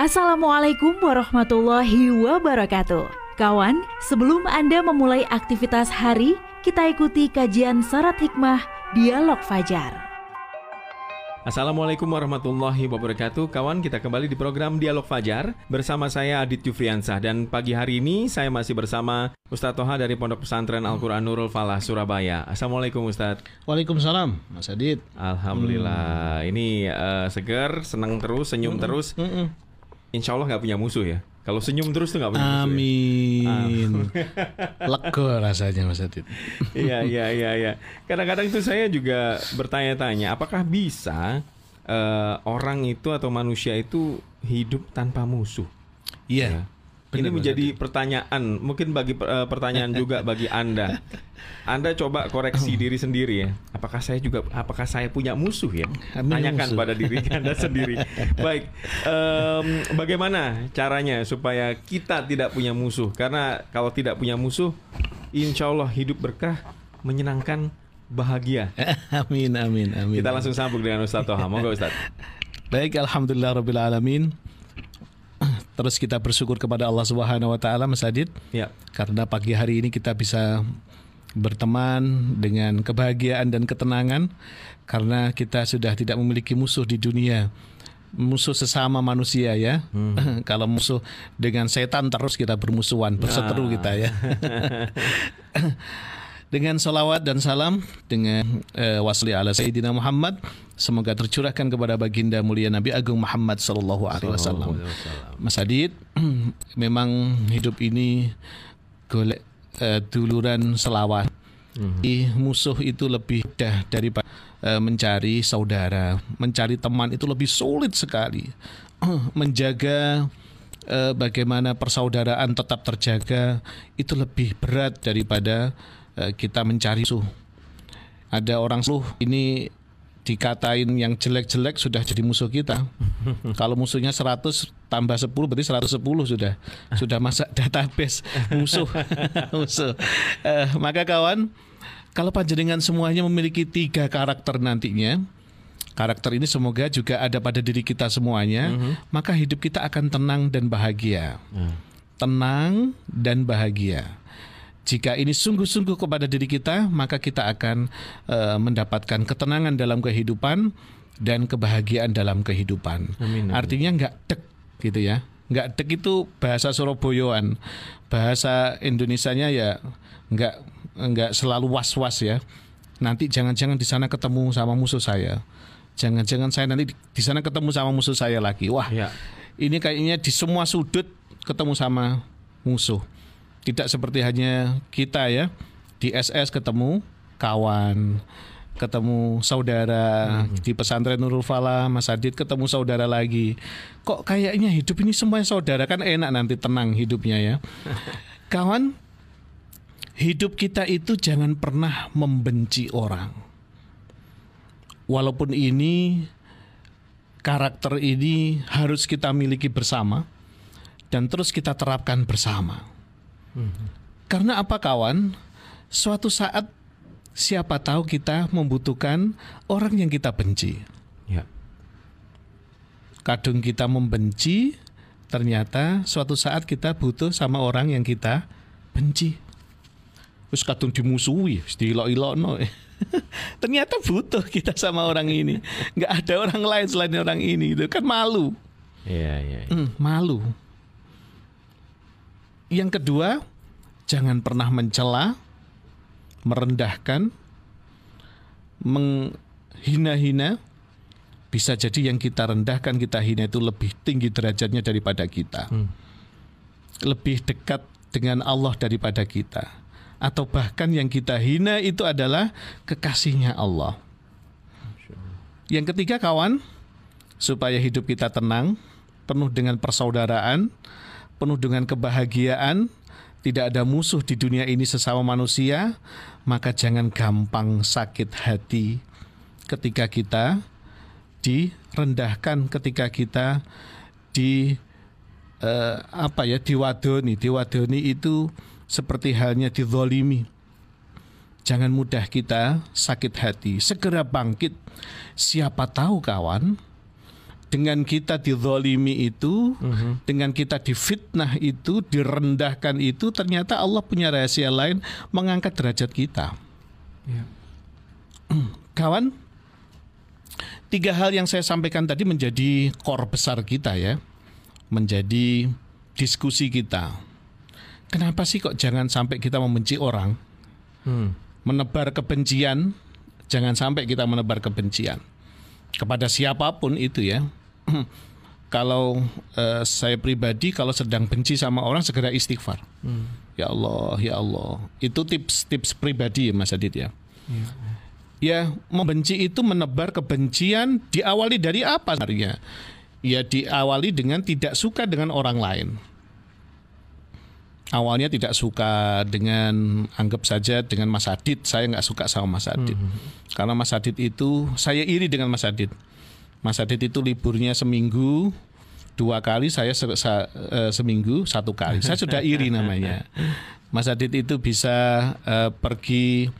Assalamualaikum warahmatullahi wabarakatuh. Kawan, sebelum Anda memulai aktivitas hari, kita ikuti kajian syarat hikmah Dialog Fajar. Assalamualaikum warahmatullahi wabarakatuh Kawan kita kembali di program Dialog Fajar Bersama saya Adit Yufriansah Dan pagi hari ini saya masih bersama Ustadz Toha dari Pondok Pesantren Al-Quran Nurul Falah Surabaya Assalamualaikum Ustadz Waalaikumsalam Mas Adit Alhamdulillah hmm. Ini uh, seger, senang terus, senyum hmm. terus hmm. Insya Allah nggak punya musuh ya kalau senyum terus tuh nggak punya musuh ya? Amin Lega rasanya Mas Adit Iya iya iya iya Kadang-kadang itu saya juga bertanya-tanya Apakah bisa uh, orang itu atau manusia itu hidup tanpa musuh? Iya ya. Benar, ini menjadi pertanyaan, mungkin bagi uh, pertanyaan juga bagi Anda. Anda coba koreksi diri sendiri ya. Apakah saya juga apakah saya punya musuh ya? Amin Tanyakan musuh. pada diri Anda sendiri. Baik, um, bagaimana caranya supaya kita tidak punya musuh? Karena kalau tidak punya musuh, insya Allah hidup berkah, menyenangkan, bahagia. amin, amin, amin. Kita langsung sambung dengan Ustaz Toha. Moga Ustaz. Baik, alhamdulillah rabbil alamin. Terus kita bersyukur kepada Allah Subhanahu wa taala Mas Adit. Ya. Karena pagi hari ini kita bisa berteman dengan kebahagiaan dan ketenangan karena kita sudah tidak memiliki musuh di dunia. Musuh sesama manusia ya. Hmm. Kalau musuh dengan setan terus kita bermusuhan, berseteru nah. kita ya. dengan salawat dan salam dengan uh, wasli ala Sayyidina Muhammad semoga tercurahkan kepada baginda mulia Nabi Agung Muhammad sallallahu alaihi wasallam. Mas Adit, memang hidup ini golek uh, duluran selawat. Mm -hmm. musuh itu lebih dah daripada uh, mencari saudara, mencari teman itu lebih sulit sekali. menjaga bagaimana persaudaraan tetap terjaga itu lebih berat daripada kita mencari musuh. Ada orang suh ini dikatain yang jelek-jelek sudah jadi musuh kita. Kalau musuhnya 100 tambah 10 berarti 110 sudah. Sudah masuk database musuh. musuh. Uh, maka kawan, kalau panjenengan semuanya memiliki tiga karakter nantinya, karakter ini semoga juga ada pada diri kita semuanya, uh mhm. -huh. maka hidup kita akan tenang dan bahagia. Uh. Tenang dan bahagia. Jika ini sungguh-sungguh kepada diri kita, maka kita akan uh, mendapatkan ketenangan dalam kehidupan dan kebahagiaan dalam kehidupan. Amin, amin. Artinya nggak dek gitu ya. Nggak dek itu bahasa Surabayaan. Bahasa Indonesianya ya nggak nggak selalu was-was ya. Nanti jangan-jangan di sana ketemu sama musuh saya. Jangan-jangan saya nanti di sana ketemu sama musuh saya lagi. Wah, ya. ini kayaknya di semua sudut ketemu sama musuh. Tidak seperti hanya kita ya di SS ketemu kawan, ketemu saudara hmm. di pesantren Nurul Fala, Mas Adit ketemu saudara lagi. Kok kayaknya hidup ini semuanya saudara kan enak nanti tenang hidupnya ya. Kawan, hidup kita itu jangan pernah membenci orang. Walaupun ini karakter ini harus kita miliki bersama dan terus kita terapkan bersama. Karena apa kawan? Suatu saat siapa tahu kita membutuhkan orang yang kita benci. Ya. Kadung kita membenci, ternyata suatu saat kita butuh sama orang yang kita benci. Terus kadung dimusuhi, dilok no. ternyata butuh kita sama orang ini. Nggak ada orang lain selain orang ini. Itu kan malu. Iya, iya. Ya. Hmm, malu. Yang kedua, jangan pernah mencela, merendahkan, menghina-hina. Bisa jadi yang kita rendahkan, kita hina itu lebih tinggi derajatnya daripada kita. Hmm. Lebih dekat dengan Allah daripada kita. Atau bahkan yang kita hina itu adalah kekasihnya Allah. Yang ketiga kawan, supaya hidup kita tenang, penuh dengan persaudaraan, penuh dengan kebahagiaan, tidak ada musuh di dunia ini sesama manusia, maka jangan gampang sakit hati ketika kita direndahkan, ketika kita di uh, apa ya diwadoni, diwadoni itu seperti halnya dizolimi. Jangan mudah kita sakit hati, segera bangkit. Siapa tahu kawan, dengan kita dizolimi itu, uh-huh. dengan kita difitnah itu, direndahkan itu, ternyata Allah punya rahasia lain mengangkat derajat kita. Yeah. Kawan, tiga hal yang saya sampaikan tadi menjadi core besar kita ya, menjadi diskusi kita. Kenapa sih kok jangan sampai kita membenci orang, hmm. menebar kebencian, jangan sampai kita menebar kebencian kepada siapa pun itu ya. kalau uh, saya pribadi kalau sedang benci sama orang segera istighfar. Hmm. Ya Allah, ya Allah. Itu tips-tips pribadi ya Mas Adit ya. ya ya membenci itu menebar kebencian diawali dari apa sebenarnya? Ya diawali dengan tidak suka dengan orang lain. Awalnya tidak suka dengan anggap saja dengan Mas Adit, saya nggak suka sama Mas Adit. Hmm. Karena Mas Adit itu saya iri dengan Mas Adit. Mas Adit itu liburnya seminggu, dua kali saya se se uh, seminggu satu kali. Saya sudah iri namanya. Mas Adit itu bisa uh, pergi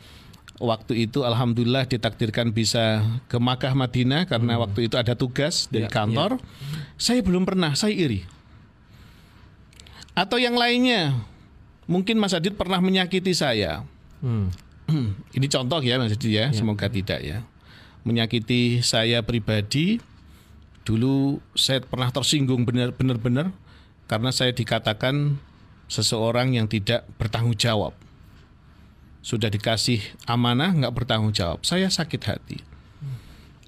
waktu itu alhamdulillah ditakdirkan bisa ke Makkah Madinah karena hmm. waktu itu ada tugas dari ya, kantor. Ya. Saya belum pernah, saya iri. Atau yang lainnya, mungkin Mas Adit pernah menyakiti saya. Hmm. Ini contoh ya Mas Adit ya, ya, semoga tidak ya. Menyakiti saya pribadi, dulu saya pernah tersinggung benar-benar karena saya dikatakan seseorang yang tidak bertanggung jawab. Sudah dikasih amanah nggak bertanggung jawab. Saya sakit hati.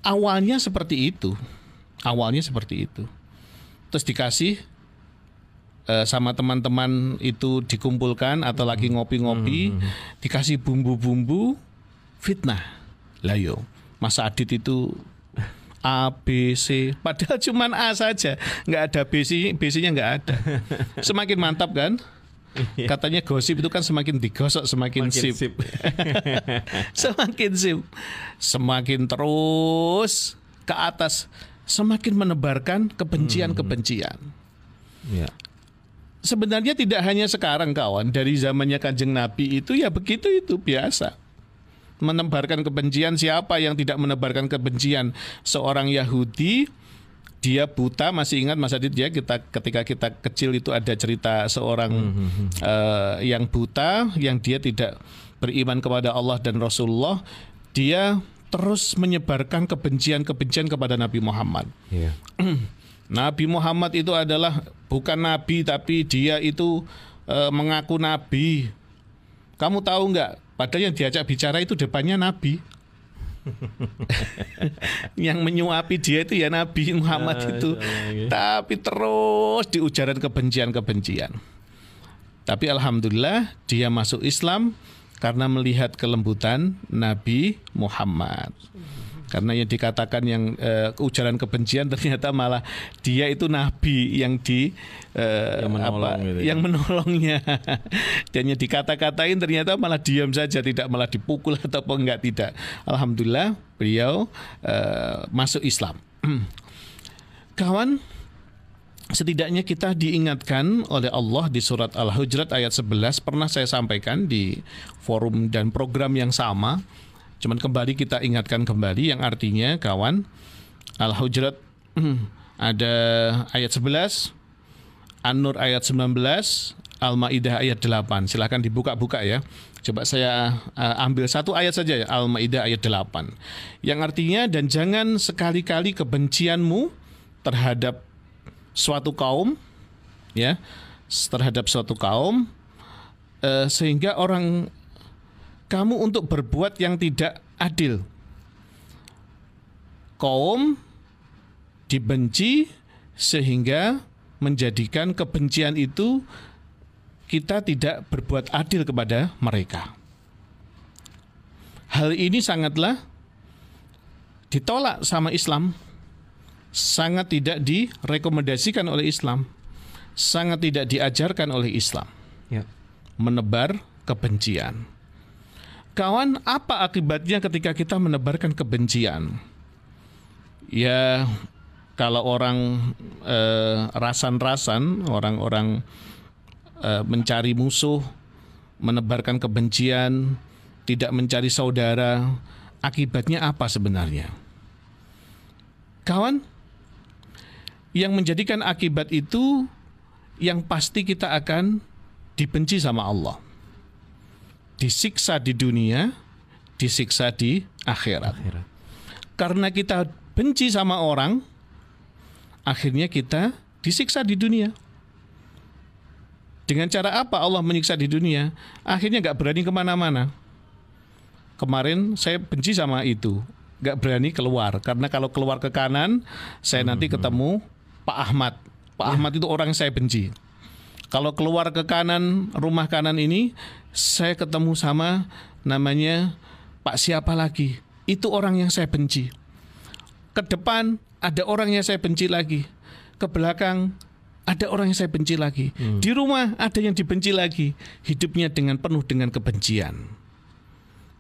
Awalnya seperti itu. Awalnya seperti itu. Terus dikasih uh, sama teman-teman itu dikumpulkan atau lagi ngopi-ngopi hmm. dikasih bumbu-bumbu fitnah. Lah yo Mas Adit itu A B C padahal cuma A saja nggak ada B C B C nya nggak ada semakin mantap kan Iya. Katanya gosip itu kan semakin digosok semakin, sip. sip. semakin sip. Semakin terus ke atas semakin menebarkan kebencian-kebencian. Hmm. Ya. Sebenarnya tidak hanya sekarang kawan, dari zamannya Kanjeng Nabi itu ya begitu itu biasa. Menebarkan kebencian siapa yang tidak menebarkan kebencian seorang Yahudi dia buta masih ingat Mas Adit ya kita ketika kita kecil itu ada cerita seorang mm -hmm. uh, yang buta yang dia tidak beriman kepada Allah dan Rasulullah dia terus menyebarkan kebencian-kebencian kepada Nabi Muhammad. Yeah. Nabi Muhammad itu adalah bukan nabi tapi dia itu uh, mengaku nabi. Kamu tahu nggak? Padahal yang diajak bicara itu depannya nabi. yang menyuapi dia itu ya Nabi Muhammad ah, itu. Tapi terus di ujaran kebencian-kebencian. Tapi alhamdulillah dia masuk Islam karena melihat kelembutan Nabi Muhammad karena yang dikatakan yang uh, ujaran kebencian ternyata malah dia itu nabi yang di uh, yang menolong apa gitu ya. yang menolongnya. Dan yang dikata-katain ternyata malah diam saja tidak malah dipukul atau enggak tidak. Alhamdulillah beliau uh, masuk Islam. Kawan Setidaknya kita diingatkan oleh Allah di surat Al-Hujurat ayat 11 pernah saya sampaikan di forum dan program yang sama Cuman kembali kita ingatkan kembali yang artinya kawan Al-Hujurat ada ayat 11, An-Nur ayat 19, Al-Maidah ayat 8. Silahkan dibuka-buka ya. Coba saya uh, ambil satu ayat saja ya, Al-Maidah ayat 8. Yang artinya dan jangan sekali-kali kebencianmu terhadap suatu kaum ya, terhadap suatu kaum uh, sehingga orang kamu untuk berbuat yang tidak adil. Kaum dibenci sehingga menjadikan kebencian itu kita tidak berbuat adil kepada mereka. Hal ini sangatlah ditolak sama Islam, sangat tidak direkomendasikan oleh Islam, sangat tidak diajarkan oleh Islam. Ya. Menebar kebencian. Kawan, apa akibatnya ketika kita menebarkan kebencian? Ya, kalau orang eh, rasan-rasan, orang-orang eh, mencari musuh, menebarkan kebencian, tidak mencari saudara, akibatnya apa sebenarnya? Kawan, yang menjadikan akibat itu yang pasti kita akan dibenci sama Allah. Disiksa di dunia, disiksa di akhirat. akhirat. Karena kita benci sama orang, akhirnya kita disiksa di dunia. Dengan cara apa Allah menyiksa di dunia? Akhirnya nggak berani ke mana-mana. Kemarin saya benci sama itu, nggak berani keluar karena kalau keluar ke kanan, saya nanti hmm. ketemu Pak Ahmad. Pak ya. Ahmad itu orang yang saya benci. Kalau keluar ke kanan rumah kanan ini, saya ketemu sama namanya Pak siapa lagi? Itu orang yang saya benci. Ke depan ada orang yang saya benci lagi. Ke belakang ada orang yang saya benci lagi. Hmm. Di rumah ada yang dibenci lagi. Hidupnya dengan penuh dengan kebencian.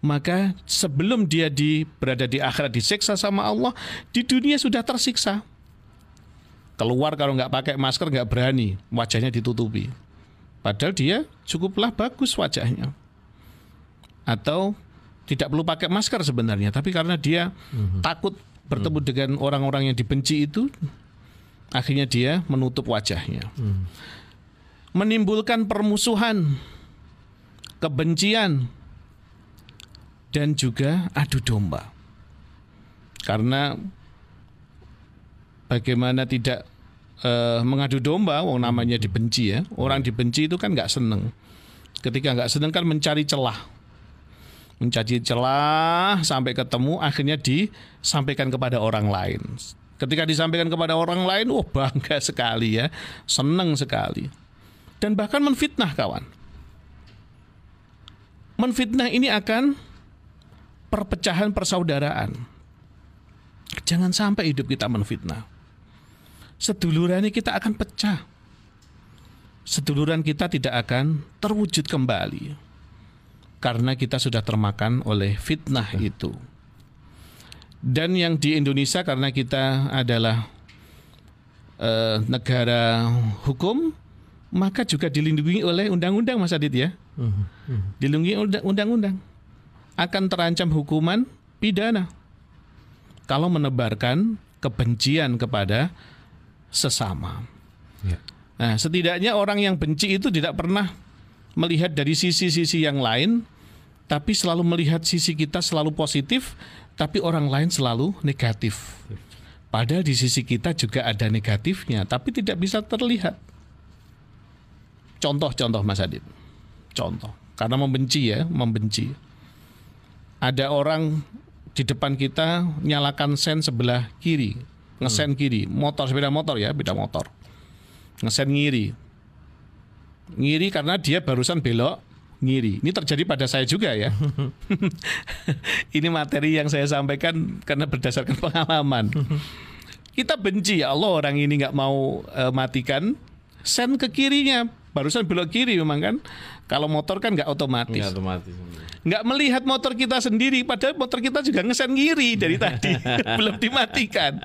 Maka sebelum dia di, berada di akhirat disiksa sama Allah, di dunia sudah tersiksa. Keluar kalau nggak pakai masker nggak berani, wajahnya ditutupi. Padahal dia cukuplah bagus wajahnya. Atau tidak perlu pakai masker sebenarnya, tapi karena dia hmm. takut bertemu hmm. dengan orang-orang yang dibenci itu, akhirnya dia menutup wajahnya. Hmm. Menimbulkan permusuhan, kebencian, dan juga adu domba. Karena bagaimana tidak uh, mengadu domba, wong namanya dibenci ya. Orang dibenci itu kan nggak seneng. Ketika nggak seneng kan mencari celah mencari celah sampai ketemu akhirnya disampaikan kepada orang lain Ketika disampaikan kepada orang lain, wah oh, bangga sekali ya, senang sekali. Dan bahkan menfitnah kawan. Menfitnah ini akan perpecahan persaudaraan. Jangan sampai hidup kita menfitnah. Seduluran kita akan pecah. Seduluran kita tidak akan terwujud kembali. Karena kita sudah termakan oleh fitnah itu. Dan yang di Indonesia karena kita adalah uh, negara hukum, maka juga dilindungi oleh undang-undang Mas Adit ya. Hmm, hmm. Dilindungi undang-undang. Akan terancam hukuman pidana kalau menebarkan kebencian kepada sesama. Ya. Nah, setidaknya orang yang benci itu tidak pernah melihat dari sisi-sisi yang lain, tapi selalu melihat sisi kita selalu positif tapi orang lain selalu negatif. Padahal di sisi kita juga ada negatifnya, tapi tidak bisa terlihat. Contoh-contoh Mas Adit. Contoh. Karena membenci ya, membenci. Ada orang di depan kita nyalakan sen sebelah kiri, ngesen hmm. kiri, motor sepeda motor ya, beda motor. Ngesen ngiri. Ngiri karena dia barusan belok ngiri. Ini terjadi pada saya juga ya. ini materi yang saya sampaikan karena berdasarkan pengalaman. Kita benci ya Allah orang ini nggak mau uh, matikan sen ke kirinya. Barusan belok kiri memang kan. Kalau motor kan nggak otomatis. Nggak otomatis. Nggak melihat motor kita sendiri, padahal motor kita juga ngesen kiri dari tadi belum dimatikan.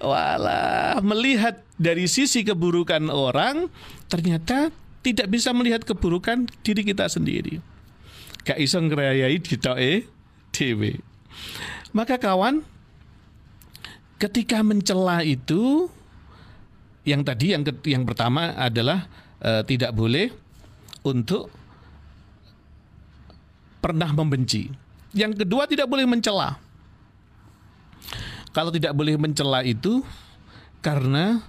Walah, melihat dari sisi keburukan orang, ternyata tidak bisa melihat keburukan diri kita sendiri. Gak iso ngerayai ditoke dewe. Maka kawan, ketika mencela itu yang tadi yang yang pertama adalah e, tidak boleh untuk pernah membenci. Yang kedua tidak boleh mencela. Kalau tidak boleh mencela itu karena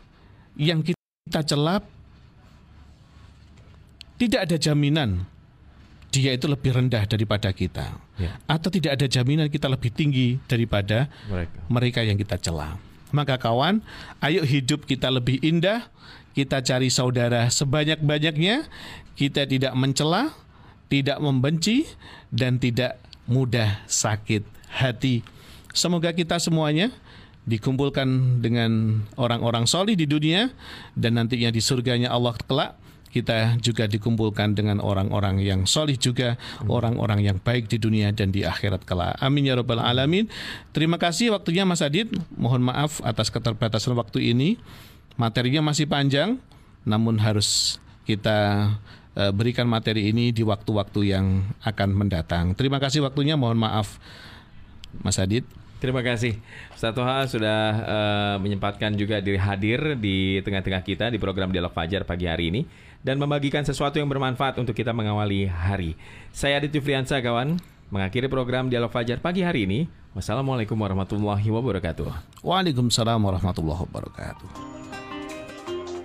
yang kita celap tidak ada jaminan dia itu lebih rendah daripada kita, ya. atau tidak ada jaminan kita lebih tinggi daripada mereka, mereka yang kita celah. Maka kawan, ayo hidup kita lebih indah, kita cari saudara sebanyak-banyaknya, kita tidak mencela, tidak membenci, dan tidak mudah sakit hati. Semoga kita semuanya dikumpulkan dengan orang-orang solih di dunia dan nantinya di surganya Allah kelak kita juga dikumpulkan dengan orang-orang yang solih juga, orang-orang yang baik di dunia dan di akhirat kelak. Amin ya robbal alamin. Terima kasih waktunya Mas Adit. Mohon maaf atas keterbatasan waktu ini. Materinya masih panjang, namun harus kita eh, berikan materi ini di waktu-waktu yang akan mendatang. Terima kasih waktunya. Mohon maaf, Mas Adit. Terima kasih Ustaz Toha sudah uh, menyempatkan juga diri hadir di tengah-tengah kita di program Dialog Fajar pagi hari ini dan membagikan sesuatu yang bermanfaat untuk kita mengawali hari. Saya Adit Yufriansa kawan, mengakhiri program Dialog Fajar pagi hari ini. Wassalamualaikum warahmatullahi wabarakatuh. Waalaikumsalam warahmatullahi wabarakatuh.